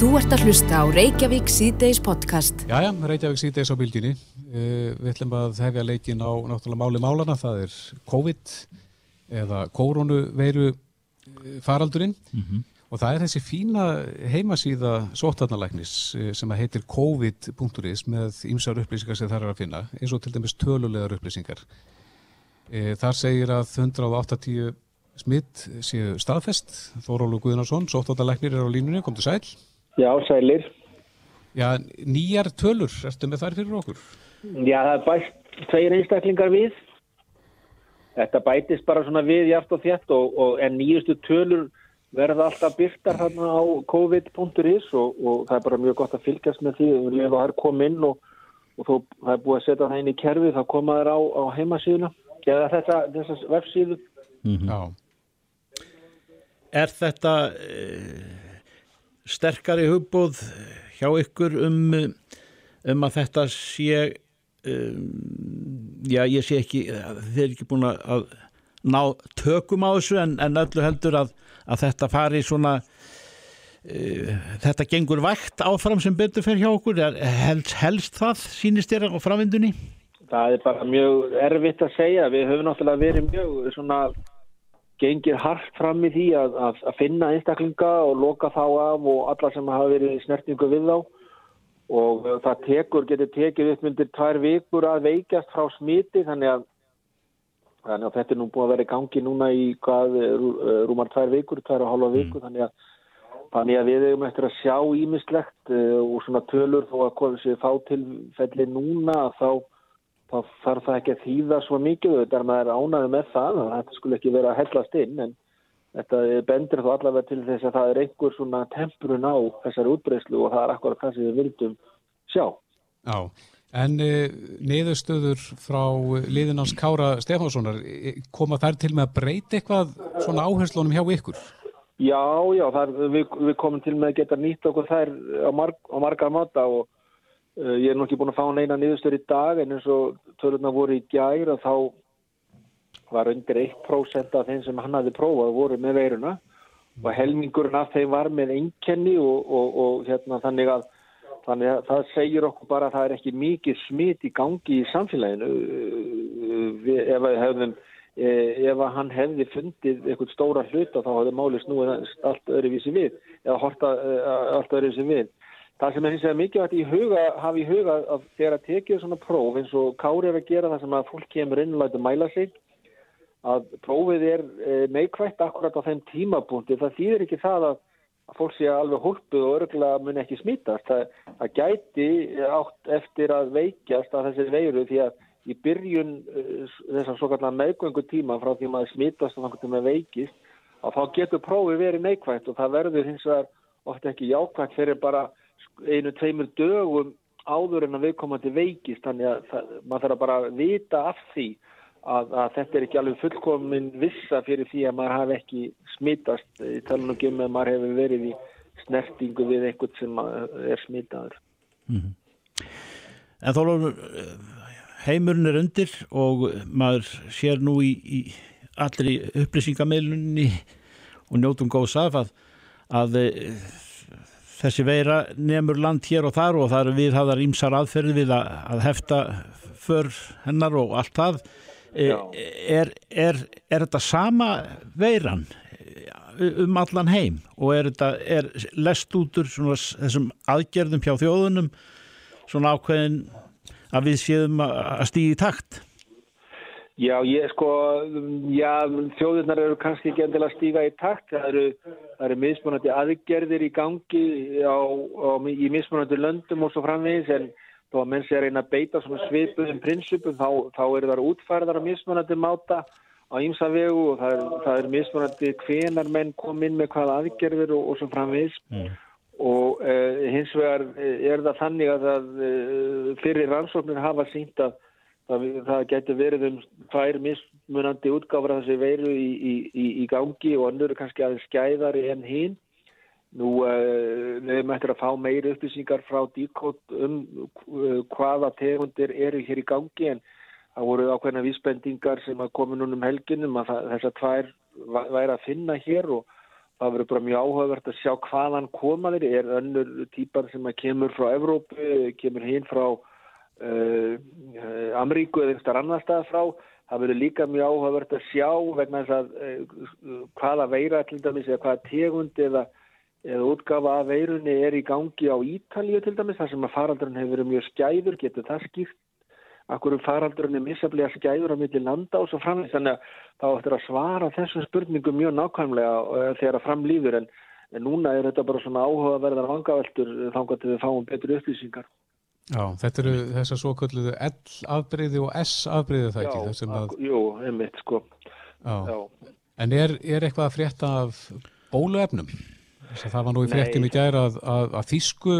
Þú ert að hlusta á Reykjavík síðdeis podcast. Jæja, Reykjavík síðdeis á bylginni. Uh, við ætlum að hefja leikin á náttúrulega máli málana. Það er COVID eða koronaveiru faraldurinn mm -hmm. og það er þessi fína heimasíða sótarnalæknis sem að heitir covid.is með ýmsar upplýsingar sem það er að finna eins og til dæmis tölulegar upplýsingar. Uh, þar segir að 180 smitt séu staðfest. Þórólu Guðnarsson, sótarnalæknir er á línunni, kom til sæl. Já, sælir. Já, nýjar tölur, erstu með þær fyrir okkur? Já, það er bæst tveir einstaklingar við. Þetta bætist bara svona við hjátt og þétt og, og en nýjustu tölur verða alltaf byrtar hérna á covid.is og, og það er bara mjög gott að fylgjast með því og ef það er komið inn og, og þó það er búið að setja það inn í kerfi þá koma þær á, á heimasíðuna eða þetta, þessas vefsíðu. Mm -hmm. Já. Er þetta... E sterkari hugbóð hjá ykkur um, um að þetta sé um, já ég sé ekki þeir eru ekki búin að ná tökum á þessu en, en öllu heldur að, að þetta fari svona uh, þetta gengur vægt áfram sem betur fer hjá okkur helst, helst það sínist þér á framvindunni? Það er bara mjög erfitt að segja við höfum náttúrulega verið mjög svona gengir hardt fram í því að, að, að finna einstaklinga og loka þá af og alla sem hafa verið snertingu við þá og það tekur, getur tekið upp myndir tvær vikur að veikjast frá smiti þannig að, þannig að þetta er nú búið að vera í gangi núna í hvað, rúmar tvær vikur, tvær og halva viku mm. þannig að Þannig að við hefum eftir að sjá ímislegt uh, og svona tölur þó að komum sér fá til felli núna þá þá þarf það ekki að þýða svo mikið þetta er maður ánaði með það að þetta skulle ekki vera að hellast inn en þetta bendur þó allavega til þess að það er einhver svona temprun á þessari útbreyslu og það er akkurat það sem við vildum sjá. Já, en e, niðurstöður frá liðinans Kára Stefánssonar e, koma þær til með að breyta eitthvað svona áherslunum hjá ykkur? Já, já, þar, við, við komum til með að geta nýtt okkur þær á, marg, á margar máta og Eh, ég er nú ekki búin að fá neina niðurstöður í dag en eins og törurna voru í gær og þá var undir 1% af þeim sem hann hafi prófað voru með veiruna. Og helmingurinn af þeim var með einkenni og, og, og hérna, þannig, að, þannig að það segir okkur bara að það er ekki mikið smitt í gangi í samfélaginu. Við, ef, hefðum, eh, ef hann hefði fundið eitthvað stóra hluta þá hafði máli snúið allt öðruvísi við eða horta eh, allt öðruvísi við Það sem er hins vegar mikilvægt í huga, hafa í huga að þegar að tekið svona próf eins og Kári er að gera það sem að fólk kemur inn og læta mæla sig að prófið er e, neikvægt akkurat á þeim tímapunkti. Það þýðir ekki það að, að fólk sé alveg hólpuð og örgulega mun ekki smítast. Það, það gæti átt eftir að veikjast að þessi veiru því að í byrjun e, þessar svo kallar meðgöngu tíma frá því maður smítast og þannig að maður veikist að þá getur prófið verið neikvægt og það verður hins vegar oft ekki jákvægt fyrir bara einu, tveimur dögum áður en að viðkomandi veikist þannig að það, maður þarf bara að vita af því að, að þetta er ekki alveg fullkomin vissa fyrir því að maður hafi ekki smittast í talunum um að maður hefur verið í snertingu við eitthvað sem er smittaður. Mm -hmm. En þó heimurinn er undir og maður sér nú í, í allri upplýsingamilunni og njótum góðs af að, að þessi veira nefnur land hér og þar og það eru við hafðar ímsar aðferði við að, að hefta för hennar og allt það. E, er, er, er þetta sama veiran um allan heim og er þetta er lest út úr þessum aðgerðum hjá þjóðunum svona ákveðin að við séum að stíði í takt Já, ég sko, já, þjóðurnar eru kannski ekki endilega stíga í takt. Það eru, það eru mismunandi aðgerðir í gangi á, á, í mismunandi löndum og svo framvegis en þó að menn sé að reyna að beita svona svipuðum prinsipum þá, þá eru það útfærðar að mismunandi máta á ímsa vegu og það er, það er mismunandi hvenar menn kom inn með hvaða aðgerðir og, og svo framvegis. Mm. Og uh, hins vegar eh, er það þannig að það, uh, fyrir rannsóknir hafa sínt að það, það getur verið um tvær mismunandi útgáfra þessi veiru í, í, í gangi og annur kannski aðeins skæðari enn hinn. Nú uh, við möttum að fá meiri upplýsingar frá díkótt um uh, hvaða tegundir eru hér í gangi en það voru ákveðna vísbendingar sem að komi núna um helginum að það, þessar tvær væri að finna hér og það verður bara mjög áhugavert að sjá hvaðan koma þeir, er önnur típar sem að kemur frá Evrópu, kemur hinn frá uh, Ameríku eða einhverjar annar stað frá, það verður líka mjög áhugavert að sjá vegna þess að uh, hvaða veira til dæmis eða hvaða tegund eða, eða útgafa af veirunni er í gangi á Ítalíu til dæmis, þar sem að faraldurinn hefur verið mjög skæður, getur það skýrt akkur um faraldurinn er misaflega skæður á milli landa og svo framlega þannig að þá ættir að svara þessum spurningum mjög nákvæmlega þegar að framlýður en, en núna er þetta bara svona áhugaverðar vangaveltur þannig Já, þetta eru þessar svo kölluðu L-afbreyði og S-afbreyði það ekki? Já, að... jú, einmitt sko. Já. Já. En er, er eitthvað að frétta af bóluefnum? Það var nú í fréttum í gæra að, að, að þýsku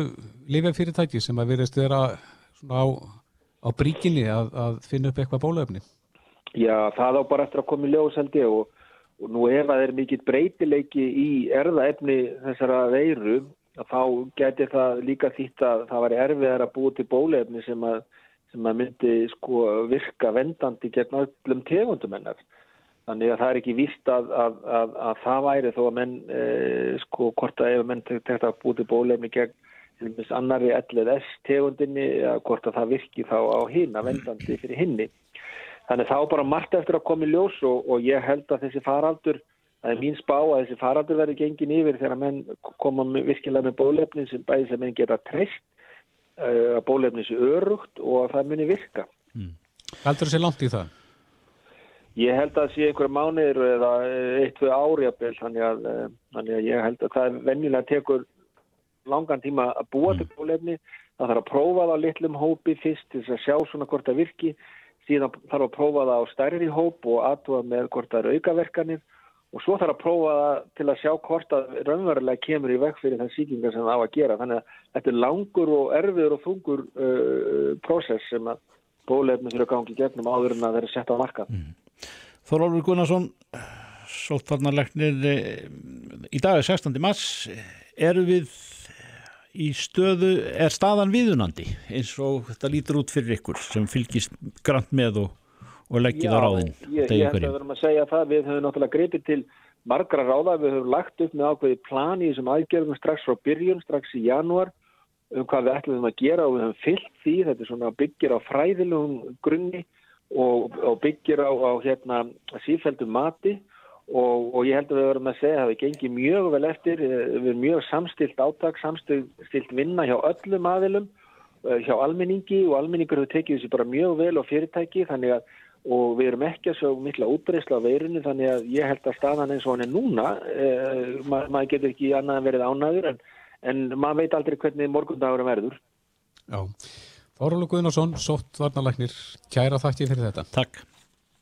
lifefyrirtæki sem að verðist vera svona á á bríkinni að, að finna upp eitthvað bólöfni? Já, það á bara eftir að koma í ljós held ég og, og nú ef það er mikill breytileiki í erðaefni þessara veiru þá getur það líka þýtt að það var erfiðar að búa til bólöfni sem að, sem að myndi sko virka vendandi gegn öllum tegundum hennar. Þannig að það er ekki vist að, að, að, að það væri þó að menn, e, sko, hvort að ef menn tekta að búið til bólefni gegn annari LLS tegundinni hvort að það virki þá á hinn að vendandi fyrir hinni. Þannig þá bara margt eftir að koma í ljós og, og ég held að þessi faraldur, það er mín spá að þessi faraldur verður gengin yfir þegar menn koma virkilega með bólefnin sem bæði sem menn geta treyst uh, að bólefnin sé örugt og að það muni virka. Mm. Heldur þessi langt í það? Ég held að það sé einhverja mánuður eða eitt, tvei ári að byrja, þannig að, þannig að ég held að það venjulega tekur langan tíma að búa til bólefni það þarf að prófa það á litlum hópi fyrst til að sjá svona hvort það virki síðan þarf að prófa það á stærri hóp og aðtúa með hvort það eru aukaverkanir og svo þarf að prófa það til að sjá hvort það raunverulega kemur í vekk fyrir þann síkingar sem það á að gera þannig að þetta er langur og erfiður og þungur uh, prósess sem að bólefni þurfa gangi gegnum áður en að þeirra setja á markað mm. Þorvaldur Gunnarsson Sóltvarnarlegnir í dag er 16. mars eru við í stöðu, er staðan viðunandi eins og þetta lítur út fyrir ykkur sem fylgist grant með og, og leggið á ráðin ég, ég held að höfum að segja það, við höfum náttúrulega greipið til margra ráða, við höfum lagt upp með ákveði plani í þessum aðgerðum strax frá byrjun, strax í janúar um hvað við ætlum að gera og við höfum fyllt því, þetta er svona byggir á fræðilegum grunni og, og byggir á, á hérna sífældum mati Og, og ég held að við verðum að segja að það gengir mjög vel eftir, eh, við erum mjög samstilt áttak, samstilt vinna hjá öllum aðilum, eh, hjá almenningi og almenningur hefur tekið þessi bara mjög vel á fyrirtæki þannig að og við erum ekki að sjá mikla útbreysla á veirinu þannig að ég held að staðan eins og hann er núna, eh, ma maður getur ekki annað en verið ánæður en, en maður veit aldrei hvernig morgundagur verður. Já, Þorvaldur Guðnarsson, sótt varnalæknir, kæra þakki fyrir þetta. Takk.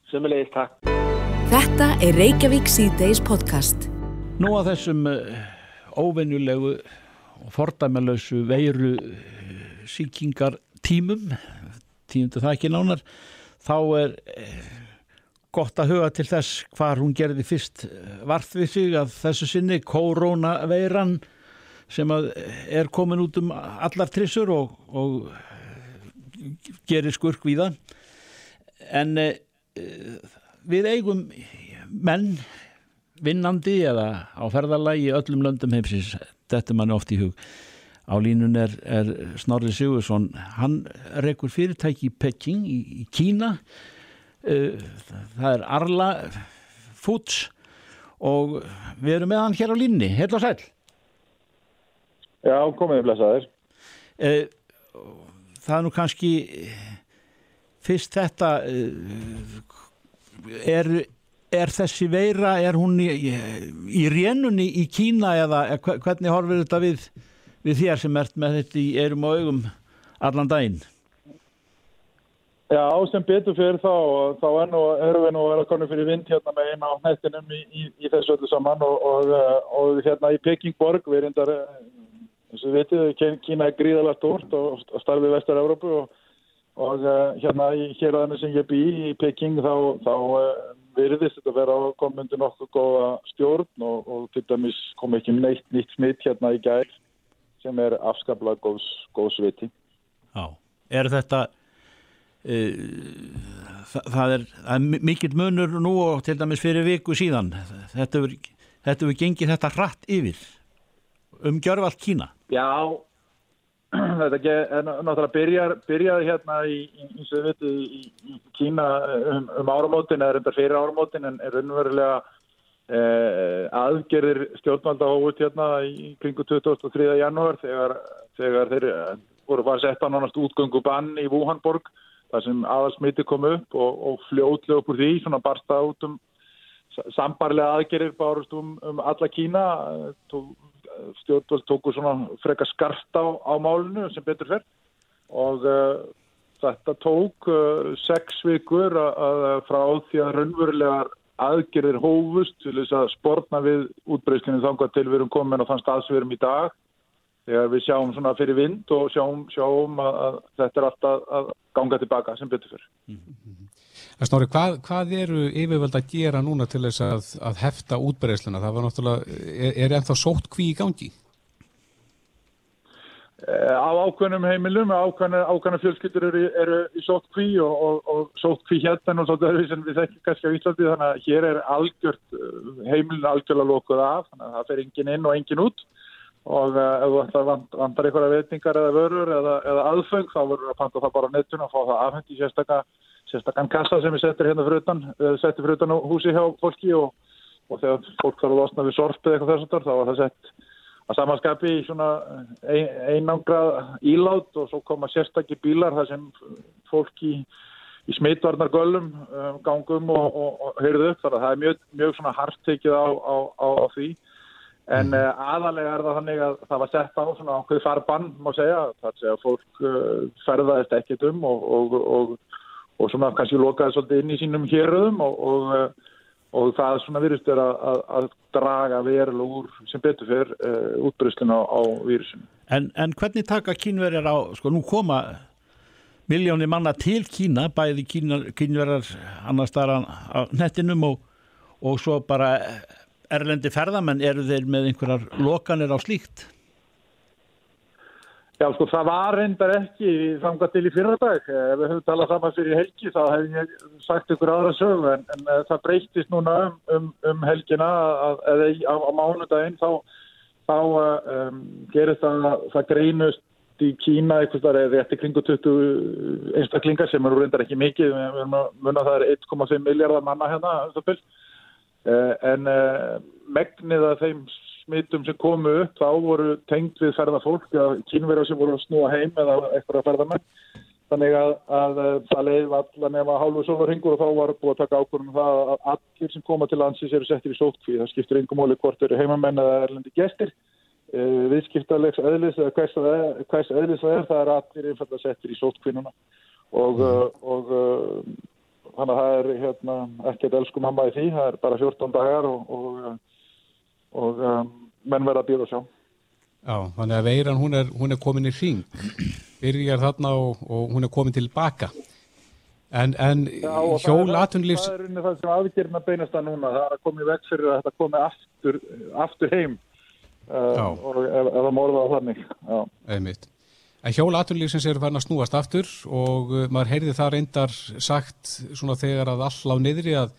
Sumulegist, takk. Þetta er Reykjavík C-Days podcast. Nú að þessum uh, óvenjulegu og fordæmalösu veiru síkingar tímum, tíundu það ekki nánar, þá er uh, gott að huga til þess hvar hún gerði fyrst varð við sig að þessu sinni koronaveiran sem er komin út um allar trissur og, og gerir skurk við það. En við eigum menn vinnandi eða á ferðalagi í öllum löndum heimsins, þetta mann oft í hug á línun er, er Snorri Sigursson, hann rekur fyrirtæki í Peking í, í Kína. Uh, það er Arla Foods. Og við erum með hann hér á línni, heil og sæl Já, komið blessaður uh, Það er nú kannski fyrst þetta er, er þessi veira, er hún í, í, í rénunni í Kína eða hvernig horfir þetta við, við þér sem ert með þetta í erum og augum allan daginn? Já, sem betur fyrir þá, þá er nú, erum við nú að konur fyrir vind hérna með eina á nættinum í, í, í þessu öllu saman og, og, og hérna í Pekingborg, við erum þar, eins og veitum, Kína er gríðalega stort og, og starfið vestur-Európu og uh, hérna í hérðanir sem ég bý í Peking þá, þá virðist þetta að vera komundu nokkuð góða stjórn og til dæmis kom ekki neitt nýtt smitt hérna í gæð sem er afskaplega góðs, góðs viti. Já, er þetta uh, það, það er, er mikill munur nú og til dæmis fyrir viku síðan. Þetta er þetta við gengið þetta hratt yfir um gjörvalt Kína. Já, þetta er ná- náttúrulega byrjar, byrjaði hérna í, í, í, Kína um, um áramótin eða reyndar fyrir áramótin en er raunverulega eh, aðgerðir stjórnvalda hófut hérna í kringu 23. janúar þegar, þegar þeir eh, voru bara sett á nánast útgöngu bann í Wuhanborg þar sem aðalsmiti kom upp og, og fljótlega upp úr því svona barsta út um sa- sambarlega aðgerðir bárust um, um alla Kína eh, tó, stjórnvöld tóku svona frekar skarft á, á málinu sem betur fer og uh, þetta tók uh, sex vikur að, að frá því að raunverulegar aðgerðir hófust til þess að sportna við útbreyskinu þangað til við erum komin á þann stað sem við erum í dag þegar við sjáum svona fyrir vind og sjáum, sjáum að, að þetta er alltaf að ganga tilbaka sem betur fer. En Snorri, hvað, hvað eru yfirvöld að gera núna til þess að, að hefta útbreysluna? Það var náttúrulega, er, er ennþá sótt kví í gangi? Eh, Á ákveðnum heimilum, ákveðna, fjölskyldur eru, eru í sótkví og, og, og sótkví hérna og svolítið öðru sem við þekkjum kannski á Íslandi þannig að hér er algjört, eh, heimilin algjörlega lokuð af þannig að það fer engin inn og engin út. Og uh, ef vant, vantar einhverja veitingar eða vörur eða, eða aðfeng þá verður að panta það bara á netun og fá það afhengt í sérstaka, sérstakann kassa sem við settir hérna fyrir utan, uh, settir fyrir utan á húsi hjá fólki og, og þegar fólk þarf að losna við sorpið eitthvað þess að samanskapi svona ein, einangrað ílát og svo koma sérstakki bílar þar sem fólk í, í smitvarnar göllum um, gangum og, og, og heyrðu upp. Þannig að það er mjög, mjög svona hart tekið á, á, á, á því. En uh, aðalega er það þannig að það var sett á svona ákveð farbann má segja, sé að fólk ferðaðist ekkert um og, og, og, og svona kannski lokaði svolítið inn í sínum héröðum og, og, það svona virðist er að, að, að draga verulega úr sem betur fyrir uh, útbreysluna á, á vírusinu. en, en hvernig taka kínverjar á sko nú koma miljónir manna til Kína bæði kínar, kínverjar annars þar á nettinum og, og svo bara erlendi ferðamenn eru þeir með einhverjar lokanir á slíkt Já, sko, það var reyndar ekki þangað til í fyrradag. Ef við höfum talað saman fyrir helgi þá hef ég sagt ykkur aðra sögu en, en uh, það breytist núna um, um, um helgina að, eða í- á, mánudaginn þá, þá um, gerist það, það greinust í Kína eitthvað þar eða eftir kringu 20 einstaklingar sem eru reyndar ekki mikið. Við erum að munna að það er 1,5 miljardar manna hérna. um en uh, megnið af þeim smittum sem komu upp þá voru tengt við ferðafólk eða kínverjar sem voru að snúa heim eða eitthvað að ferðamenn. Þannig að, að uh, það leiði allar nema hálfu sólarhingur og þá var búið að taka ákvörðum um það að allir sem koma til landsins eru settir í sótkví það skiptir yngum móli hvort eru heimamenn eða erlendi gestir uh, viðskiptalegs eðlis eða hvers, að- hvers eðlis það er það er allir einfalda settir í sótkví núna. Og, uh, og þannig að það er hérna, ekkert elsku mamma í því, það er bara 14 dagar og, og, og um, menn verða að býða og sjá. Já, þannig að veiran hún er, hún er komin í hring, byrjar þarna og, og hún er komin tilbaka. En, en og hjól það er- unni það sem að beinast að núna, það er að koma í veg fyrir að þetta komi aftur, aftur heim uh, Já. og það morða á þannig. Já. einmitt. En hjól atunlífsins eru farin að snúast aftur og uh, maður heyrði það reyndar sagt svona þegar að all á niðri að,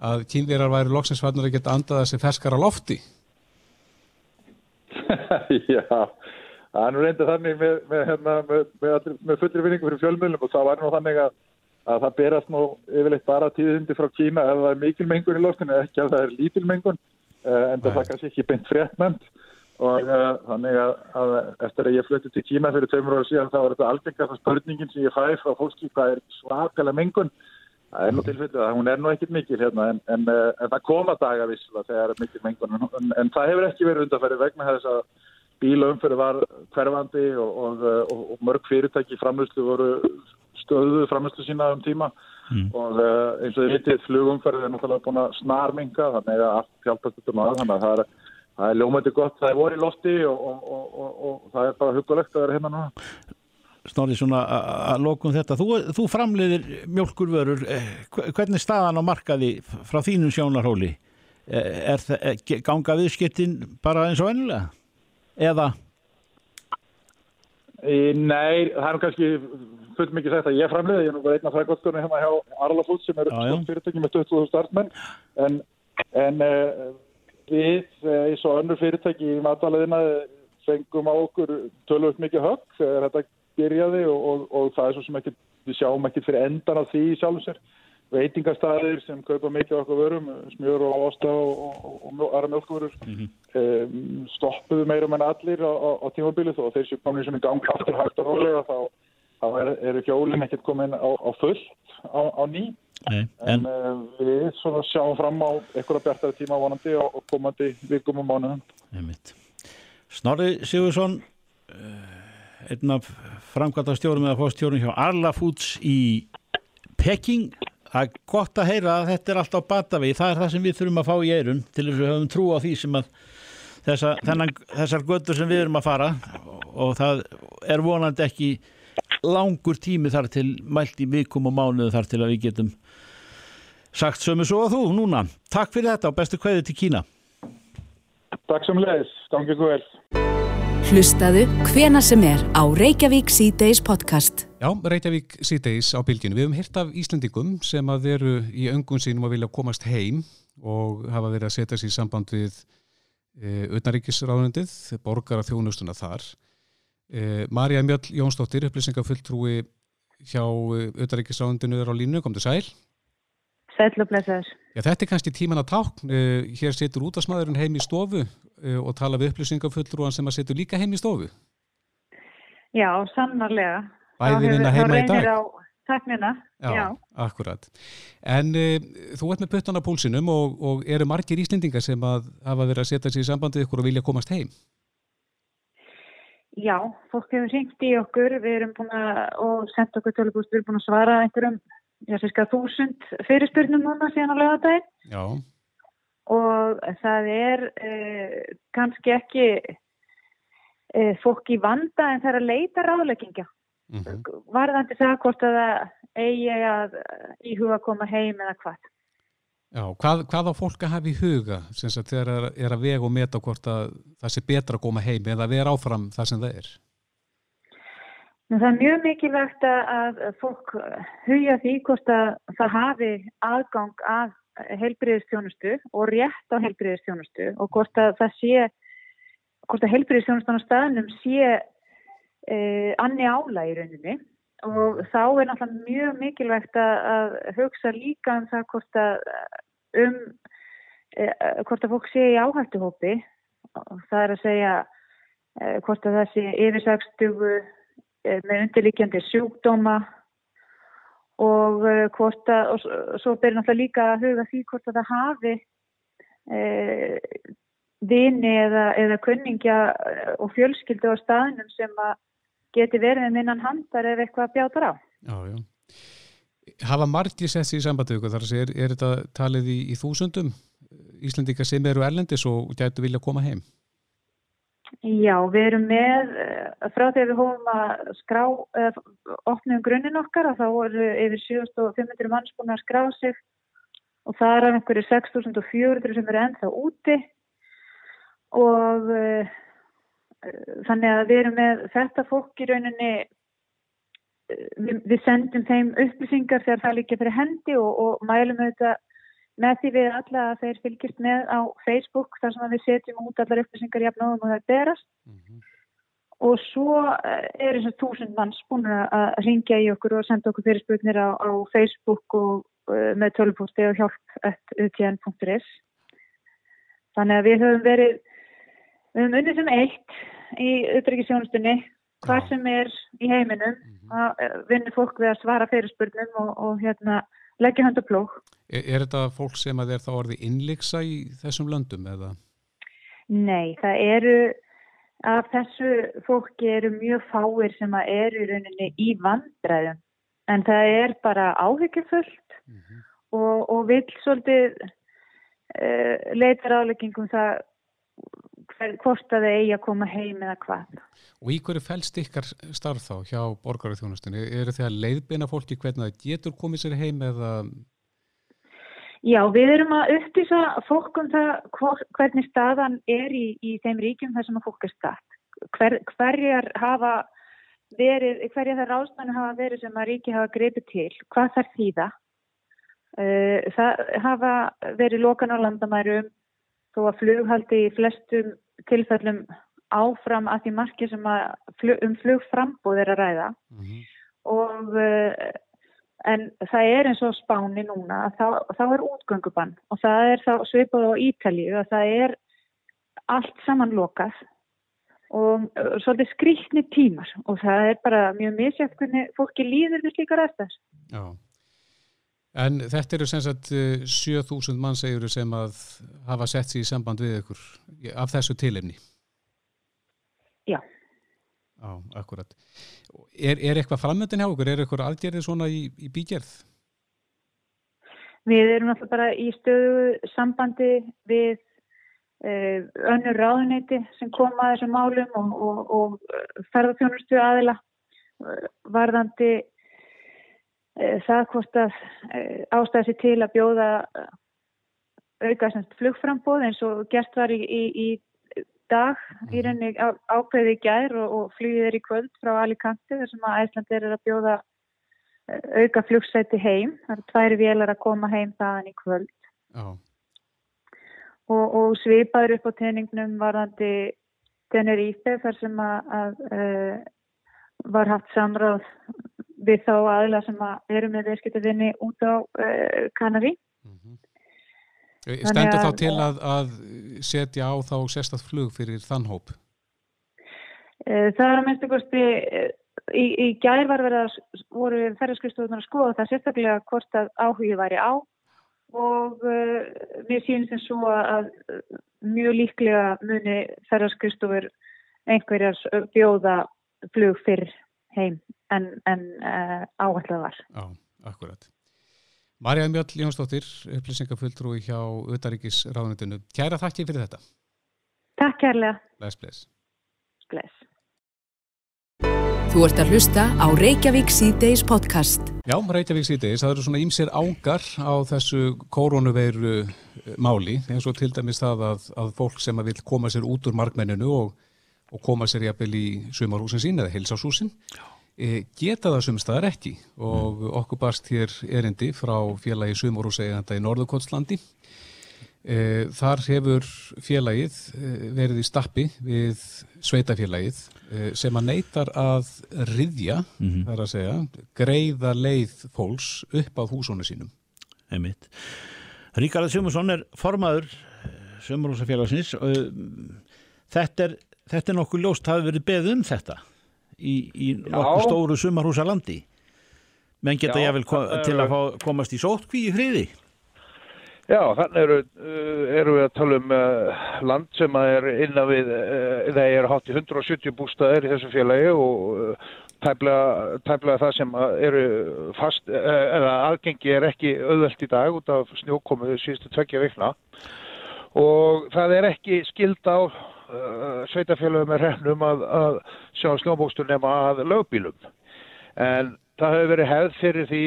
að kynverar væri loksins farnir að geta andað þessi ferskara lofti. Já, það er nú reynda þannig með, með, hérna, með, með, fullri vinningu fyrir fjölmjölum og það var nú þannig að, að það berast nú yfirleitt bara tíðindi frá Kína ef það er mikil mengun í loftinu, ekki ef það er lítil mengun, uh, en það Nei. er kannski ekki beint fréttnæmt og uh, þannig að, að eftir að ég flutti til Kína fyrir tveimur ára síðan þá var þetta algengast spurningin sem ég fæ frá fólki hvað er svakalega mengun Það er nú tilfellið að hún er nú ekkit mikil hérna en, en, uh, en það koma daga visslega þegar er mikil mengun en, en, það hefur ekki verið undanferði vegna þess að bílaumferði var hverfandi og, og, og, og mörg fyrirtæki í framlýslu voru stöðuðu framlýslu sína um tíma og uh, eins og þið vitið flugumferði er náttúrulega búin að snarminga þannig að allt hjálpast þetta maður þannig að það er, það er ljómandi gott, það er voru í lofti og, og, og, og, og það er bara hugulegt að vera hérna núna. Snorri svona að lokum þetta. Þú, þú framleiðir mjölkurvörur eh, hve- hvernig staðan á markaði frá þínum sjónarhóli? Eh, er það, eh, ganga viðskiptin bara eins og ennilega eða? Nei, það er kannski fullt mikið sagt að ég framleiði, ég er nú bara einn af frækvastunni hérna hjá Arla Foods sem er fyrirtæki með 20.000 starfsmenn. En, en við eins og önnur fyrirtæki í matvæliðina fengum á okkur tölvöld mikið högg. Þegar þetta byrjaði og, og, og það er svo sem ekki, við sjáum ekki fyrir endan á því sjálfum sér. Veitingastæðir sem kaupa mikið okkur vörum, smjör og ásta og, og aðra mjölkvörur mm -hmm. um, stoppuðu meira menn allir á, á, á tímabilið og þeir séu komin sem í gang aftur hægt og rólega þá, þá eru er hjólinn ekkert komin á, á fullt á ný. Nei, en, en uh, við sjáum fram á einhverja bjartari tíma vonandi og komandi vikum og mánuðum. Snorri Sigursson, uh, einn af framkvæmtastjórum eða fórstjórum hjá Arla Foods í Peking. Það er gott að heyra að þetta er alltaf batavið. Það er það sem við þurfum að fá í eirun til þess að við höfum trú á því sem að þessa, þennan, þessar göttur sem við erum að fara og það er vonandi ekki langur tími þar til mælt í vikum og mánuðu þar til að við getum sagt sömu svo að þú núna. Takk fyrir þetta og bestu kveði til Kína. Takk sem leiðis. Gangi ykkur vel. Hlustaðu hvena sem er á Reykjavík C-Days podcast. Já, Reykjavík C-Days á bylginu. Við hefum hirt af Íslandingum sem að veru í öngun sínum að vilja komast heim og hafa verið að setja sér í samband við e, utanríkisráðundið, borgar af þjónustuna þar. E, Marja Mjöll Jónsdóttir, upplýsingafulltrúi hjá utanríkisráðundinu er á línu, kom til sæl. Sæl og blessaður. Já, þetta er kannski tíman að tákn. Uh, hér setur útasmaðurinn heim í stofu og tala við upplýsingafullrúan sem að setur líka heim í stofu. Já, sannarlega. Bæði vinna heima í dag. Á taknina. Já, Já, akkurat. En uh, þú ert með puttan á púlsinum og, og eru margir íslendingar sem að hafa verið að setja sér í sambandið ykkur og vilja komast heim? Já, fólk hefur ringt í okkur, við erum búin að, og sendt okkur tölubúst, við erum búin að svara einhverjum ég finnst að þúsund fyrirspurnum núna síðan á lögadaginn. Já. Og það er eh, kannski ekki eh, fólk í vanda en það er að leita ráðleggingja. Mm -hmm. Varðandi það hvort að eigi að íhuga að koma heim eða hvað. Já, hvað, hvað á fólk að hafa í huga þegar það er að vega og meta hvort að það sé betra að koma heim eða vera áfram það sem það er? Það er mjög mikilvægt að fólk hugja því hvort að það hafi aðgang að heilbriðistjónustu og rétt á heilbriðistjónustu og hvort að það sé, hvort að heilbriðistjónustan á staðnum sé eh, anni ála í rauninni. Og þá er náttúrulega mjög mikilvægt að hugsa líka um það hvort að um eh, hvort að fólk sé í áhættuhópi. Og það er að segja eh, hvort að það sé yfirsagstugu Eh, með undirlikjandi sjúkdóma og eh, hvort að, og svo ber náttúrulega líka að huga því hvort að það hafi e, vini eða, eða kunningja og fjölskyldu á staðinum sem að geti verið með minnan handar ef eitthvað bjátar á. Já, já. Hafa margir sett sér í sambandi ykkur þar að er, er þetta talið í, í þúsundum Íslandika sem eru erlendis og gætu vilja koma heim? Já, við erum með, eh, frá þegar við hófum að skrá, uh, opnum grunninn okkar og þá voru yfir 7500 manns búin að skrá sig. Og það er af einhverju 6400 sem eru ennþá úti. Og uh, þannig að við erum með þetta fólk í rauninni, við, við sendum þeim upplýsingar þegar það líka fyrir hendi og, og mælum auðvitað með því við alla að þeir fylgjast með á Facebook þar sem við setjum út allar upplýsingar jafnóðum og það er berast mm -hmm. og svo eh, er eins og túsund manns búin að ringja í okkur og senda okkur fyrirspurnir á, á Facebook og uh, með tölvpústi og hjálp.utn.is þannig að við höfum verið við höfum unnið sem eitt í auðvitaðrikisjónustunni hvað sem er í heiminum mm -hmm. að eh, vinna fólk við að svara fyrirspurnum og, og hérna leggja hönda plók. Er, er þetta fólk sem að er þá orði innleiksa í þessum löndum eða? Nei, það eru af þessu fólki eru mjög fáir sem að eru í rauninni í vandræðum en það er bara áhyggjufullt mm -hmm. og, og vil svolítið uh, leita ráðleggingum það hvort að það eigi að koma heim eða hvað. Og í hverju fælst ykkar starf þá hjá borgarþjónustunni? Er það að leiðbeina fólki hvernig það getur komið sér heim eða? Já, við erum að upptísa fólk um það hvernig staðan er í, í þeim ríkjum þar sem að fólk er stað. Hver, hverjar hafa verið, hverjar það ráðsmennu hafa verið sem að ríki hafa greipið til, hvað þarf því það? Það hafa verið lokan á landamærum þó að flughaldi í flestum tilfellum áfram að því marki sem að flug, um flugframbúð er að ræða mm -hmm. og uh, en það er eins og spáni núna að þá, þá er útgöngubann og það er þá svipað á Ítalíu að það er allt samanlokað og svolítið skrýtni tímar og það er bara mjög misjæft hvernig fólki líður við slíkar eftir. Já. En þetta eru sem sagt 7000 mannsegjuru sem að hafa sett sér í samband við ykkur af þessu tilefni. Já. Já, akkurat. Er, er eitthvað framöndin hjá okkur? Er eitthvað aðgerðið svona í, í bígerð? Við erum alltaf bara í stöðu sambandi við uh, önnur ráðuneyti sem koma að þessum málum og, og, og ferðarfjónustu aðila uh, varðandi uh, það hvort að ástæðsi til að bjóða auka flugframbóð eins og gert var í, í, í dag í mhm. rauninni ákveði í gær og, og flýðið er í kvöld frá Alicante þar sem að Æsland er að bjóða eh, auka flugsæti heim það eru tværi vélar að koma heim þaðan í kvöld oh. og, og svipaður upp á teiningnum varðandi Tenerife þar sem að, að uh, var haft samráð við þá aðila sem að eru með viðskiptavinni út á uh, -hmm. Stendur þá til að, að setja á þá sérstað flug fyrir þann hóp? Eh, það er að minnstu kosti eh, í, í gær var verið að voru ferðarskristofunar að skoða það sérstaklega hvort að áhugi væri á og uh, mér sýnist eins og að mjög líklega muni ferðarskristofur einhverjar bjóða flug fyrir heim en, en uh, áhætlega var. Já, akkurat. Marja Mjöll Jónsdóttir, upplýsingafulltrúi hjá Utaríkis ráðunitinu. Kæra þakki fyrir þetta. Takk kærlega. Bless, bless. Bless. Þú ert að hlusta á Reykjavík C-Days podcast. Já, Reykjavík C-Days, það eru svona ímsir ángar á þessu koronaveiru eh, máli, eins og til dæmis það að, að fólk sem að vil koma sér út úr markmenninu og, og koma sér jafnvel í sumarhúsin sín eða heilsásúsin. Já geta það sumstaðar ekki og okkur barst hér erindi frá félagi Sumorúseganda í Norðurkotslandi. E, þar hefur félagið e, verið í stappi við sveitafélagið sem að neytar að riðja, mm -hmm. þar að segja, greiða leið fólks upp á húsónu sínum. Einmitt. Ríkarður Sumursson er formaður Sumorúsafélagsins. Þetta er, þetta er nokkuð ljóst, hafi verið beð um þetta? Í, í nokkuð stóru sumarhúsa landi. Menn geta jáfnvel til að fá, komast í sótkví í friði. Já, þannig eru, uh, eru við að tala um uh, land sem er innan við, uh, það er hátt í 170 bústaðir í þessu félagi og tæplega það sem eru fast, eða aðgengi er ekki auðvelt í dag út af snjókomuðu síðustu tvekja vikna. Og það er ekki skild á uh, sveitafélagum er hennum að, að sjá snjóbókstur nema að lögbílum en það hefur verið hefð fyrir því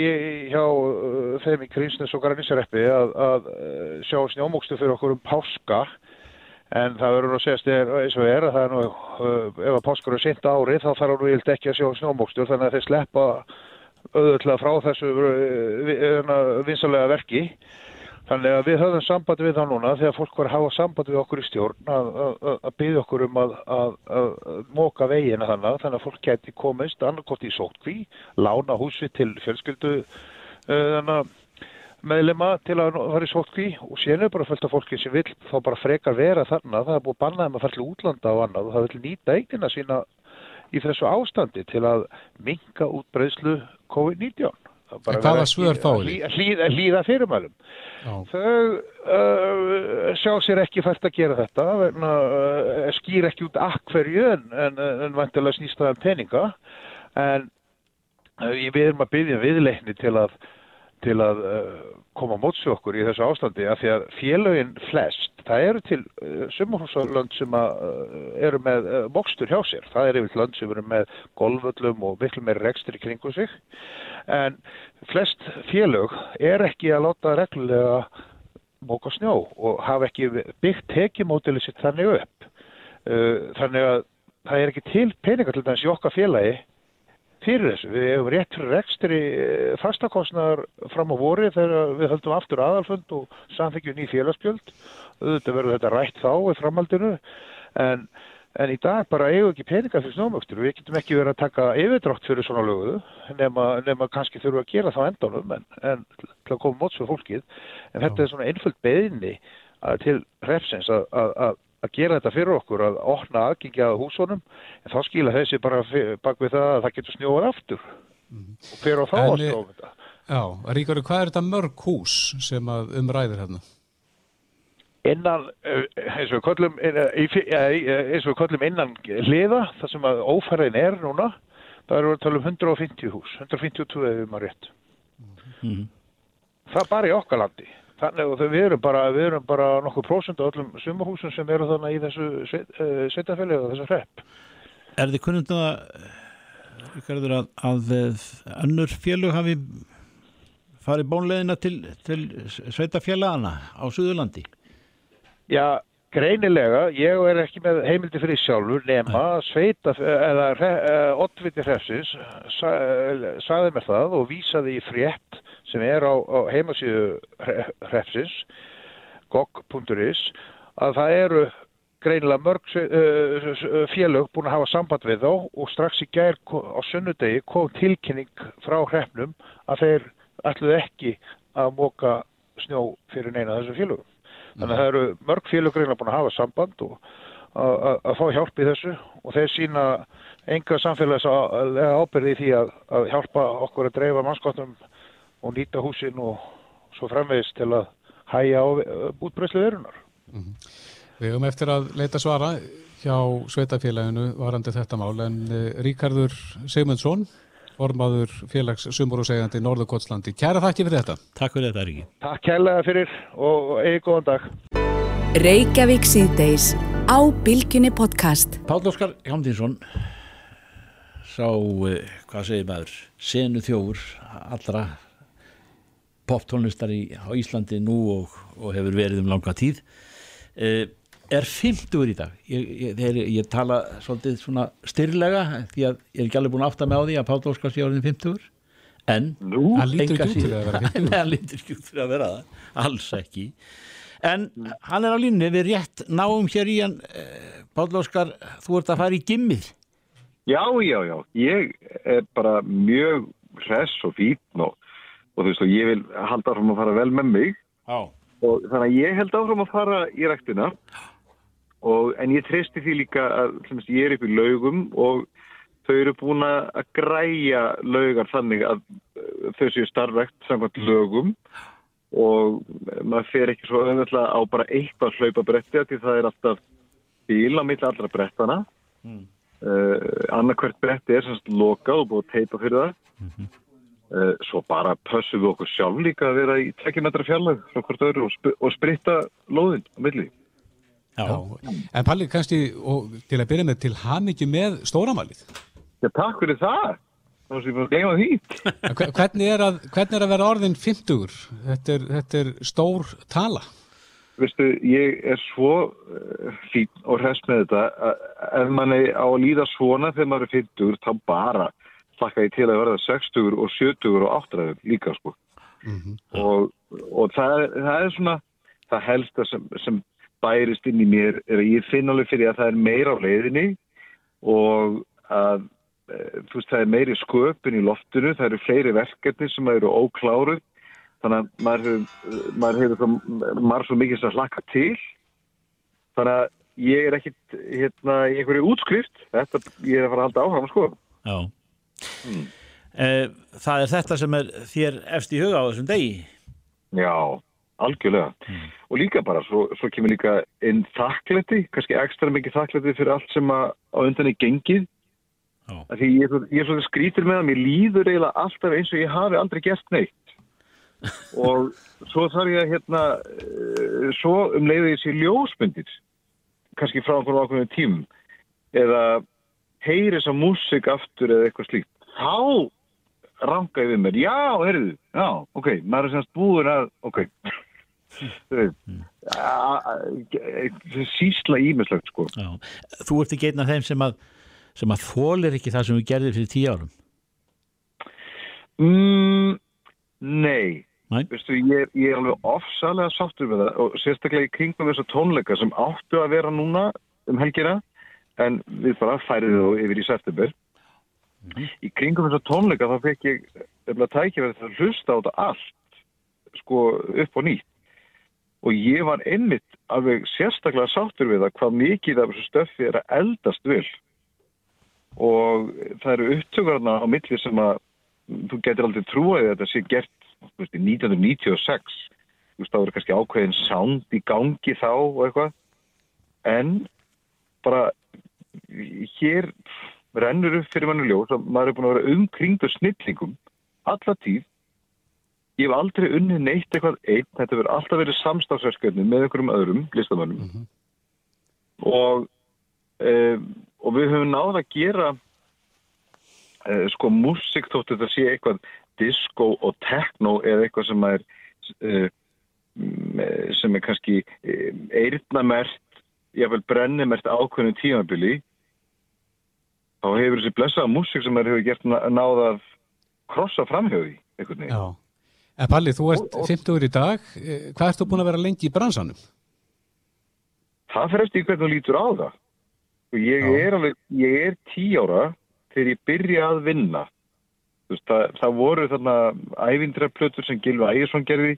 hjá uh, þeim í Grímsnes og Garnisareppi að, að uh, sjá snjóbókstur fyrir okkur um páska. En það verður að segja eins og er að það er nú ef að páskur er sint ári þá þarf hann vilt ekki að sjá snjóbókstur þannig að þeir sleppa auðvitað frá þessu vinsalega verki Þannig að við höfum samband við þá núna þegar fólk var að hafa samband við okkur í stjórn að, að, að byggja okkur um að, að móka vegina þannig þannig að fólk geti komist annarkort í sótkví, lána húsi til fjölskyldu uh, meðlema til að fara í sótkví og sénu bara fölta fólki sem vil þá bara frekar vera þannig að það er búið bannaðið með að fara til útlanda og annað og það vil nýta eignina sína í þessu ástandi til að minka útbreyslu COVID-19. Hvaða svör fáið? Hlýða, hlýða fyrirmælum. Þau uh, sjá sér ekki fært að gera þetta, verna, uh, skýr ekki út akkverju en, en, en vantilega snýstaðan peninga. En uh, við erum að byggja viðleikni til að til að koma mótsu okkur í þessu ástandi af því að félagin flest, það eru til uh, sumarhúsalönd sem að, uh, eru með mokstur hjá sér, það eru yfir lönd sem eru með golvöllum og miklu meiri rekstur í kringu sig. En flest félag er ekki að láta reglulega móka snjó og hafa ekki byggt tekimódili sitt þannig upp. Þannig að það er ekki til peningar til þess í okkar félagi fyrir þessu. Við hefum rétt fyrir rekstri fastakostnaðar fram á vori þegar við höldum aftur aðalfund og samþykjum ný félagsgjöld. Þetta verður þetta rætt þá í framhaldinu en, en í dag bara eigum ekki peninga fyrir snjómöxtur. Við getum ekki verið að taka yfirdrátt fyrir svona löguðu nema, nema kannski þurfum að gera þá endanum en, en til að koma móts fyrir fólkið. En þetta er svona einföld beðinni til refsins að, að, gera þetta fyrir okkur, að opna aðgengi að húsunum, en þá skila þessi bara bak við það að það getur snjóðað aftur mm. og fyrir á þá að snjóða þetta. Já, Ríkari, hvað er þetta mörg hús sem að umræðir hérna? Innan, eins og við kollum, eins og við kollum innan liða, það sem að ófæraðin er núna, það eru að tala um 150 hús, 152 ef við maður rétt. Mm. Það bara í okkar landi. Þannig að við erum bara, við erum bara nokkuð prósund á öllum sumahúsum sem eru þannig í þessu sveitafæli og þessu hrepp. Er þið kunnum það, Ríkardur, að, að önnur félug hafi farið bónleðina til, til sveitafélagana á Suðurlandi? Já, greinilega. Ég er ekki með heimildi fyrir sjálfur nema sveita, eða oddviti hrefsins sagði mér það og vísaði í frétt sem er á, á heimasíðu hrefsins gog.is að það eru greinilega mörg uh, félög búin að hafa samband við þá og strax í gær á sunnudegi kom tilkynning frá hrefnum að þeir ætluð ekki að móka snjó fyrir neina þessu félögum. Þannig að það eru mörg félög greinilega búin að hafa samband og að fá hjálp í þessu og þeir sína enga samfélagslega ábyrði því að, að hjálpa okkur að dreifa mannskottum og nýta húsin og svo framvegist til að hæja á útbreyslu verunar. Mm -hmm. Við höfum eftir að leita svara hjá Sveitafélaginu varandi þetta mál en Ríkardur Sigmundsson formaður félags sumur og segjandi Norðurkotslandi. Kæra þakki fyrir þetta. Takk fyrir þetta Ríki. Takk kærlega fyrir og eigi góðan dag. Reykjavík síðdeis á Bilginni podcast. Páll Óskar Hjámdinsson sá, hvað segir maður, senu þjófur allra poptónlistar á Íslandi nú og, og hefur verið um langa tíð eh, er 50 í dag. Ég, ég, ég, ég tala svolítið svona styrlega því að ég er ekki alveg búin að átta mig á því að Páll Óskars sé orðin 50 en hann lítur ekki út fyrir að vera 50 hann lítur ekki út fyrir að vera það. Alls ekki. En hann er á línni við rétt náum hér í hann. Eh, Páll Óskar, þú ert að fara í gimmið. Já, já, já. Ég er bara mjög hress og fítn og og þú veist og ég vil halda áfram að fara vel með mig. Já. og þannig að ég held áfram að fara í rættina og, en ég treysti því líka að hlumst, ég er upp í laugum og þau eru búin að græja laugar þannig að uh, þau séu starflegt samkvæmt lögum og maður fer ekki svo auðvitað á bara eitthvað hlaupa bretti því það er alltaf bíl á milli allra brettana mm. uh, annarkvært bretti er semst lokað og búið að teipa fyrir það mm -hmm. Eh, svo bara pössum við okkur sjálf líka að vera í tekjumetra fjallag frá hvort öðru og, sp og spritta lóðin á milli. Já, en Palli, kannski til að byrja með til ekki með stóramalið? Já, takk fyrir það. Þá séum við að gefa því. Hvernig er að, hvernig er að vera orðin 50? Þetta er, þetta er stór tala. Vistu, ég er svo uh, fín og hrest með þetta að ef mann er á að líða svona þegar maður er 50, þá bara hlakka ég til að verða 60 og 70 og 80 líka sko mm -hmm. og, og það, það er svona það helsta sem, sem bærist inn í mér er að ég finn alveg fyrir að það er meira á leiðinni og að e, þú veist það er meiri sköpun í loftinu, það eru fleiri verkefni sem eru ókláruð. Þannig að maður hefur maður hefur maður svo mikið sem hlakka til. Þannig að ég er ekkit hérna í einhverju útskrift. Þetta ég er að fara að halda áfram sko. Já. Mm. Það er þetta sem er þér eftir í huga á þessum degi? Já, algjörlega. Mm. Og líka bara, svo, svo kemur líka einn þakklætti, kannski ekstra mikið þakklætti fyrir allt sem að á undan er gengið. Oh. Því ég ég er svona skrítur með að mér líður eiginlega alltaf eins og ég hafi aldrei gert neitt. og svo þarf ég að hérna, uh, svo um leiði þessi ljósmyndir, kannski frá einhverjum ákveðum tímum, eða heyri þessa músik aftur eða eitthvað slíkt þá rangaði við mér, já, heyrðu, já, ok, maður er semst búin að, ok, sísla ímislegt, sko. Já. Þú ert ekki einn af þeim sem að, sem að þólir ekki það sem við gerðum fyrir tíu árum? Mm, nei. Veistu, ég, ég er alveg ofsalega sáttur með það og sérstaklega í kringum þessa tónleika sem áttu að vera núna um helgina en við bara færið þá yfir í september. Í kringum þessa tónleika þá fekk ég tækja verið að hlusta á þetta allt sko upp og nýtt og ég var einmitt alveg sérstaklega sáttur við það hvað mikið af þessu stöffi er að eldast vil og það eru upptökurna á milli sem að þú getur aldrei trúið að þetta sé gert veist, í 1996 þú veist, það voru kannski ákveðin sound í gangi þá og eitthvað. En bara hér rennur upp fyrir manni ljós að maður er búin að vera umkringdu snillingum alla tíð ég hef aldrei unnið neitt eitthvað einn. Þetta verður alltaf verið samstafsverkefni með einhverjum öðrum listamönnum. Og um, og við höfum náð að gera uh, sko músík þótt þetta sé eitthvað disco og techno eða eitthvað sem er uh, sem er kannski eirnamert, jáfnvel brennimert ákveðinu tímabili þá hefur þessi blessaða músík sem er hefur gert ná- náð að krossa framhjóði einhvern veginn. En Palli, þú ert 50 í dag. Eh, Hvað ert þú búin að vera lengi í bransanum? Það fyrir eftir hvernig þú lítur á það. Og ég er alveg, ég er tí ára þegar ég byrja að vinna. Veist, það, það voru þarna ævindraplötur sem Gilvi Ægjesson gerði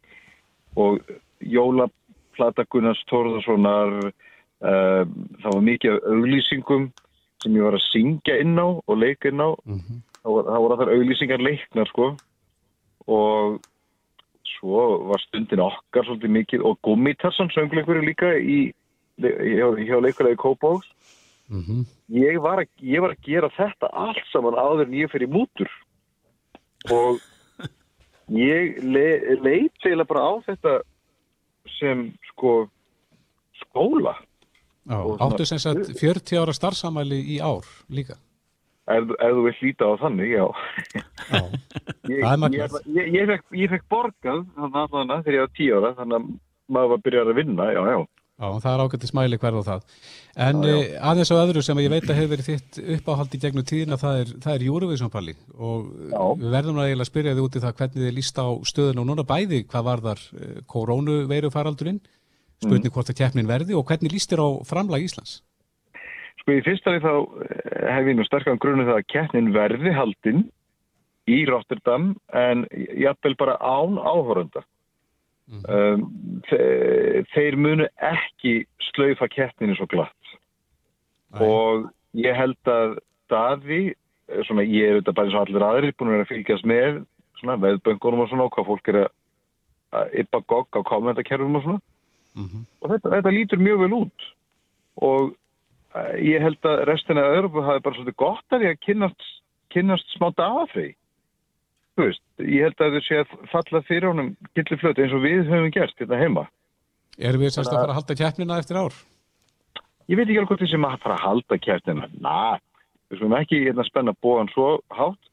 og jólaplata Gunnars Tórðarssonar, uh, það var mikið auglýsingum sem ég var að syngja inn á og leika inn á. Mhm. Það voru, það voru þar auglýsingar leiknar, sko. Og svo var stundin okkar svolítið mikið og Gummitarsan söngleikur líka í, hjá, hjá leikurlega í Kópáks. Mm Ég var, að, ég var að gera þetta allt saman áður en ég fyrir mútur og ég le, leit eiginlega bara á þetta sem sko skóla Já, áttu sem sagt 40 ára starfsamæli í ár líka. ef, þú vilt líta á þannig, já Já. ég, fekk, ég fekk borgað þannig að þegar ég var tíu ára þannig að maður var byrjað að vinna, já, já Já, það er ágætti smæli hverð og það. En Já, já. já, aðeins á öðru sem ég veit að hefur verið þitt uppáhald í gegnum tíðina, það er, er Eurovision Palli og Já. við verðum að eiginlega spyrja þið út í það hvernig þið líst á stöðun og núna bæði hvað var þar korónuveiru faraldurinn, spurning hvort að keppnin verði og hvernig líst þér á framlag Íslands? Sko í fyrsta við þá eh, hef ég nú sterkan grunni það að keppnin verði haldinn í Rotterdam en jafnvel bara án áhörunda. Um, þe þeir munu ekki slaufa keppninu svo glatt. Og ég held að Daði, eh, svona ég er auðvitað bara eins og allir aðrir búin að vera að fylgjast með svona veðböngunum og svona og hvað fólk er að, yppa gogg á kommentakerfum og svona. Mhm. og þetta, þetta lítur mjög vel út. Og eh, ég held að restina af Európa hafi bara svolítið gott að því að kynnast, kynnast smá dagafrið þú veist, ég held að þau sé að falla fyrir honum gilliflötu eins og við höfum gert hérna heima. Erum við semst að fara að halda keppnina eftir ár? ég veit ekki alveg hvort því sem að fara að halda kjartina na, við skulum ekki hérna spenna bóðan svo hátt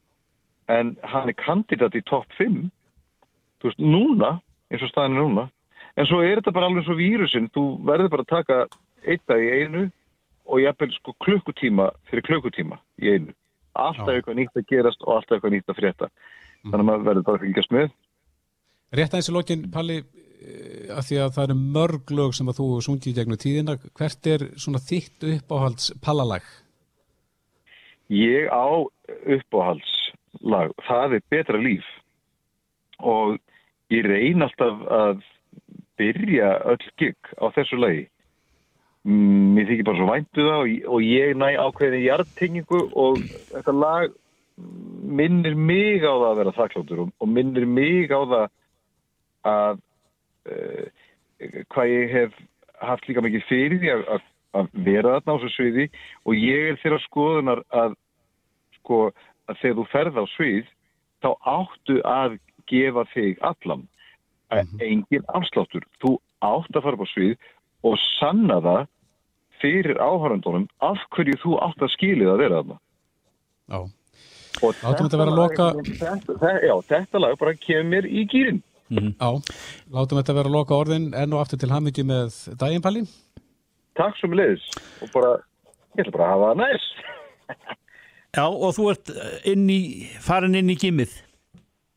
en hann er kandidat í topp 5 þú veist, núna eins og staðin er núna. En svo er þetta bara alveg svo vírusinn. Þú verður bara að taka eitt dag í einu og jafnvel sko klukkutíma fyrir klukkutíma í einu. Alltaf eitthvað nýtt að gerast og alltaf eitthvað nýtt að frétta þannig að maður verður bara að fylgjast með Rétt aðeins í lokin, Palli, eh, af því að það eru mörg lög sem að þú sungið í gegnum tíðina, hvert er svona þitt uppáhalds pallalag? Ég á uppáhaldslag, það er betra líf og ég reyn alltaf að byrja öll gig á þessu lagi. Mm, Mér þykir bara svo væntu það og, ég næ ákveðin hjartingingu og þetta lag minnir mig á það að vera þakkláttur og, og minnir mig á það að uh, hvað ég hef haft líka mikið fyrir því að, að, að vera þarna á þessu sviði. Og ég er þeirra skoðunar að sko að þegar þú ferð á svið þá áttu að gefa þig allan. Mm engin afsláttur. Þú átt að fara upp á svið og sanna það fyrir áhörandunum af hverju þú átt að skilið að vera þarna. Já. Og Látum þetta vera að loka- þetta, já, þetta lag bara kemur í gýrin Já, látum þetta vera að loka orðin enn og aftur til hamingju með daginn, Palli. takk sem leiðis og bara, ég ætla bara að hafa það næst Já, og þú ert inn í, farin inn í gimmið.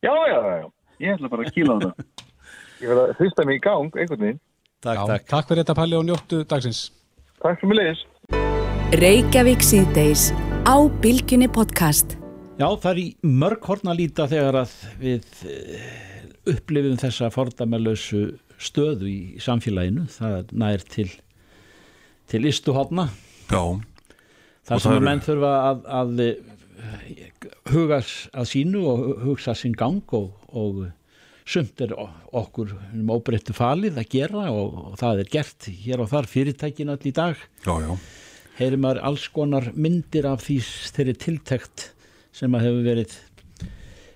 Já, já, já, já. Ég ætla bara að kýla þetta. Ég verða að hrista mig í gang, einhvern veginn. Takk, Já, takk. takk fyrir þetta Palli og njóttu dagsins. Takk fyrir mig leiðis. Reykjavík síðdeis á Bilginni podcast. Já, það er í mörg horn að líta þegar að við eh, upplifum þessa fordamalösu stöðu í samfélaginu. Það nær til, til istuhotna. Já, Það sem að menn þurfa að, að eh, huga að sínu og hugsa sinn gang og, og sumt er okkur um óbreyttu falið að gera og, og það er gert hér og þar fyrirtækin all í dag. já, já. Heyrir maður alls konar myndir af því þeirri tiltekt sem að hefur verið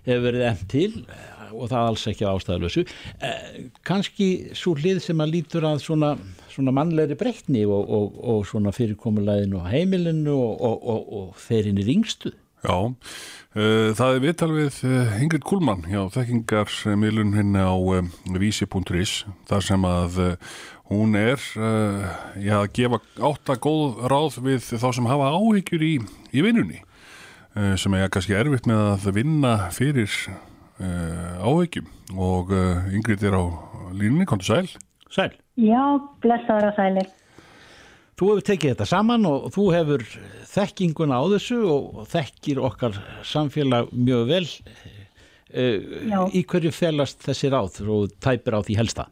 hefur verið enn til eh, og það alls ekki ástæðalösu. Eh, Kanski svo hlið sem að lítur að svona, svona mannlegri breytni og, og, og svona fyrirkomulæðinu og heimilinu og, og, er yngstu. Já, uh, það er viðtal við uh, Ingrid Kuhlmann hjá þekkingarmiðlun henni á uh, vísi.is þar sem að uh, hún er já, að gefa átta góð ráð við þá sem hafa áhyggjur í, í vinnunni sem er kannski erfitt með að vinna fyrir uh, áhyggjum og uh, Ingrid er á línunni, komdu sæl. Sæl. Já, blessaður að sæli. Þú hefur tekið þetta saman og þú hefur þekkinguna á þessu og þekkir okkar samfélag mjög vel. Uh, í hverju felast þessi ráð og tæpir á því helsta?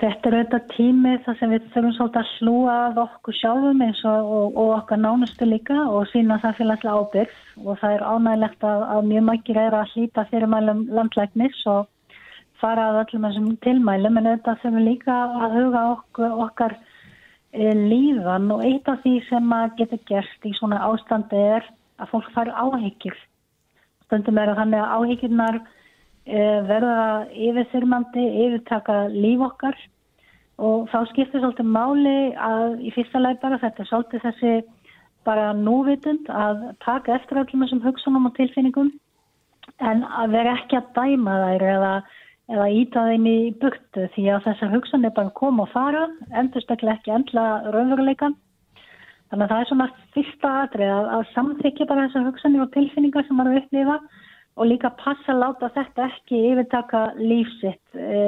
Þetta er auðvitað tími þar sem við þurfum svolítið að slúa að okkur sjálfum eins og, og, og okkar nánustu líka og sína samfélagslega ábyrgð. Og það er ánægilegt að, að mjög margir er að hlýta fyrirmælum landlæknis og fara að öllum þessum tilmælum. En auðvitað þurfum líka að huga okkur, okkar e, líðan. Og eitt af því sem að getur gert í svona ástandi er að fólk fara áhyggjur. Stundum er að þannig að áhyggjurnar eh, verða yfirþyrmandi, yfirtaka líf okkar og þá skiptir svolítið máli að í fyrsta leið bara þetta er svolítið þessi bara núvitund að taka eftir öllum þessum hugsunum og tilfinningum en að vera ekki að dæma þær eða, eða íta þeim í burtu því að þessar hugsanir bara koma og fara, endurstaklega ekki endla raunveruleikan. Þannig að það er svona fyrsta atrið að, að samþykja bara þessar hugsanir og tilfinningar sem maður er að upplifa og líka passa að láta þetta ekki yfirtaka lífsitt. E,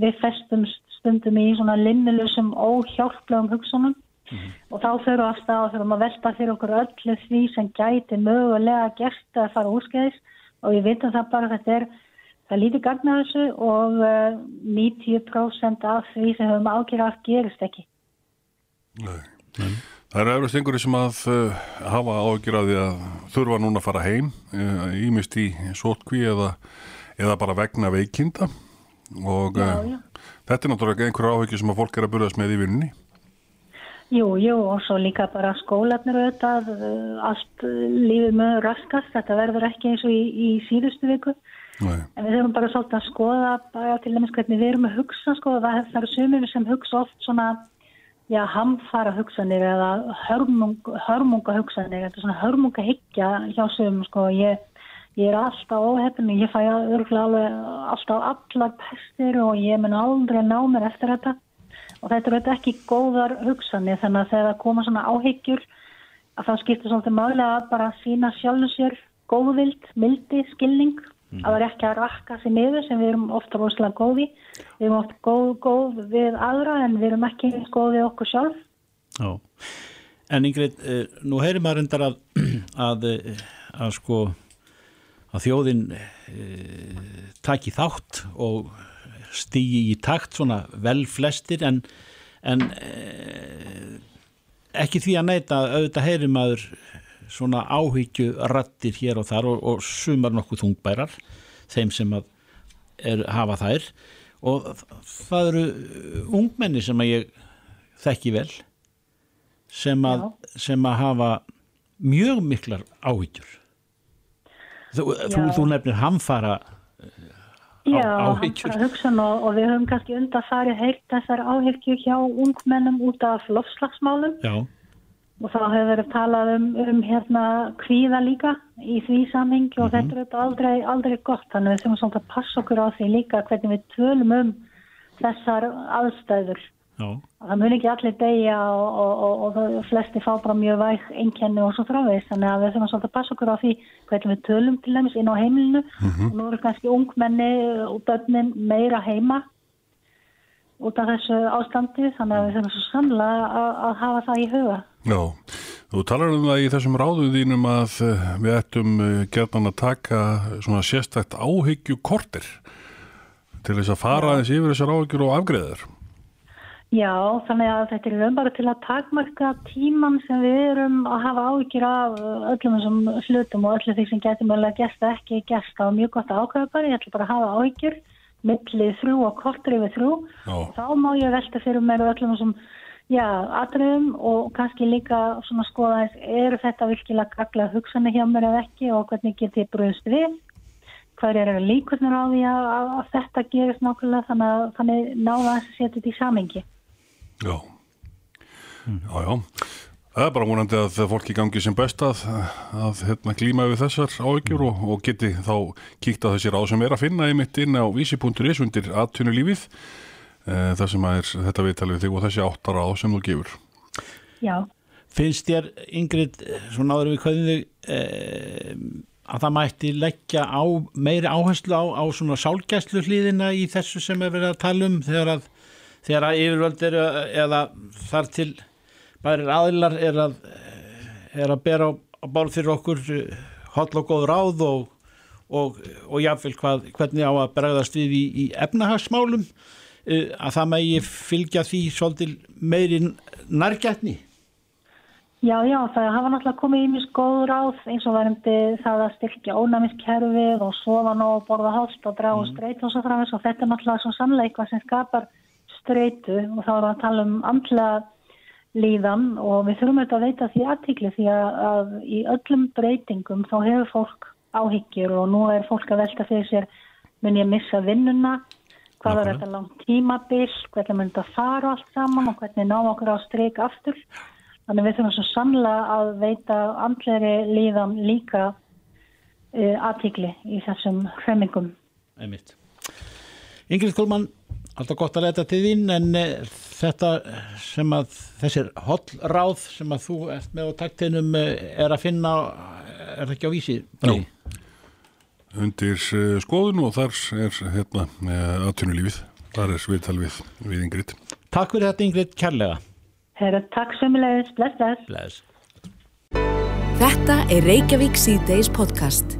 við festum stundum í svona limmilusum óhjálplegum hugsunum. Og þá við að stað og þurfum að velta fyrir okkur öllu því sem gæti mögulega gert að fara úrskeiðis. Og við vitum það bara þetta er það lítið gagna þessu og uh, 90% af því sem höfum ágjörð af gerist ekki. Það eru eflust einhverju sem að uh, hafa ágjur að því að þurfa núna að fara heim, ímist í sótkví eða, eða bara vegna veikinda og Já, uh, já. þetta er náttúrulega einhverju áhyggjur sem að fólk er að burðast með í vinnunni. Jú, jú, og svo líka bara skólanir auðvitað, uh, allt uh, lífið með raskast, þetta verður ekki eins og í, í síðustu viku. Nei. En við þurfum bara svolítið að skoða bara til dæmis hvernig við erum að hugsa, sko, það eru sumir sem hugsa oft svona, já, hamfara hugsanir eða hörmung, hörmunga hugsanir, þetta er svona hörmunga hyggja hjá sumum, sko, ég, ég er alltaf óhefn, ég fæ alveg alltaf allar pestir og ég mun aldrei ná mér eftir þetta. Og þetta eru ekki góðar hugsanir þannig að þegar koma svona áhyggjur að það skiptir svolítið máli að bara sína sjálfum sér góðvild, mildi, skilning að það er ekki að rakka sér niður sem við erum ofta rosalega góði við erum ofta góð, góð við aðra en við erum ekki góð við okkur sjálf. Já. En Ingrid, eh, nú heyrir maður endar að, að, eh, að sko að þjóðin e, taki þátt og stígi í takt svona vel flestir en, en e, ekki því að neita. Auðvitað heyrir maður svona áhyggju rattir hér og þar og, og sumar nokkuð þungbærar þeim sem að er, hafa þær. Og það eru ungmenni sem að ég þekki vel sem að, sem að hafa mjög miklar áhyggjur. Þú, þú, Já. þú nefnir hamfara Já, áhyggjur. hamfara hugsun og, við höfum kannski undarfarið heilt þessar áhyggjur hjá ungmennum út af lofslagsmálum já, og þá hefur verið talað um, um hérna kvíða líka í því samhengi og þetta er auðvitað aldrei, aldrei gott þannig við þurfum svolítið að passa okkur á því líka hvernig við tölum um þessar aðstæður Já. Það mun ekki allir degja og, og, og, og flesti fá bara mjög væg einkenni og svo fráveist. Þannig að við þurfum svolítið að passa okkur á því hvernig við tölum til dæmis inn á heimilinu. Og nú eru kannski ungmenni og börnin meira heima út af þessu ástandi. Þannig að við þurfum svo sannlega að, að hafa það í huga. Já, þú talar um það í þessum ráðu þínum að eh, við ættum gerðan að taka svona sérstækt áhyggju kortir til þess að fara aðeins yfir þessar áhyggjur og afgreðar. Já, þannig að þetta er raun bara til að takmarka tíman sem við erum að hafa áhyggjur af uh, öllum þessum hlutum og öllu því sem getur mögulega gæst ekki gæst. Það var mjög gott að ákveða bara, ég ætla bara að hafa áhyggjur millið þrjú og kortur yfir þrjú. Já. Þá má ég velta fyrir mér öllum þessum já, atriðum og kannski líka svona skoða eru þetta virkilega gaglega hugsanir hjá mér eða ekki og hvernig get ég bröðst við? Hver eru líkurnir á því að, að, að þetta gerist nákvæmlega þannig að þannig náða að setja þetta í samengi. Já, já, já. Það er bara vonandi að fólki gangi sem best að, að hérna, glíma við þessar áhyggjur og, og geti þá kíkt á þessi ráð sem er að finna í mitt inn á vísi.is undir aðtunulífið e, þar sem er þetta viðtalið þig og þessi áttar ráð sem þú gefur. Já. Finnst þér, Ingrid, svona áður við hvernig þig eh, að það mætti leggja á meiri áherslu á, á svona sálgæslu hlýðina í þessu sem er verið að tala um þegar að, þegar að yfirvöld er eða þar til bærir aðilar er að, er að bera á, á bál fyrir okkur holl og góð ráð og, og, og jáfnvel hvað, hvernig á að bregðast við í, í efnahagsmálum eh, að það megi fylgja því svolítil meiri nærgætni. Já, já, það hafa náttúrulega komið í mjög góð ráð eins og verðandi það að styrkja ónæmiskerfið og sofa nóg og borða hást og draga mm. streytu og svo framins og þetta er náttúrulega svo sannlega eitthvað sem skapar streytu og þá erum við að tala um andlega líðan. Og við þurfum auðvitað að veita því aðtíkli því að, að í öllum breytingum þá hefur fólk áhyggjur. Og nú er fólk að velta fyrir sér mun ég missa vinnuna hvað er þetta langt tímabil hvernig mun þetta fara allt saman og hvernig ná okkur á streik aftur Þannig við þurfum svo sannlega að veita andleri líðan líka uh, aðtíkli í þessum hremmingum. Einmitt. Ingrid Kolmann, alltaf gott að leta til þín en uh, þetta sem að þessir hollráð sem að þú ert með á taktinum uh, er að finna, er ekki á vísi? Jú. Undir uh, skoðun og þar er hérna aðtunulífið, þar er viðtal við, við Ingrid. Takk fyrir þetta Ingrid, kærlega. Herra, takk sömulegis, bless, bless. Bless. Þetta er Reykjavík C-Days podcast.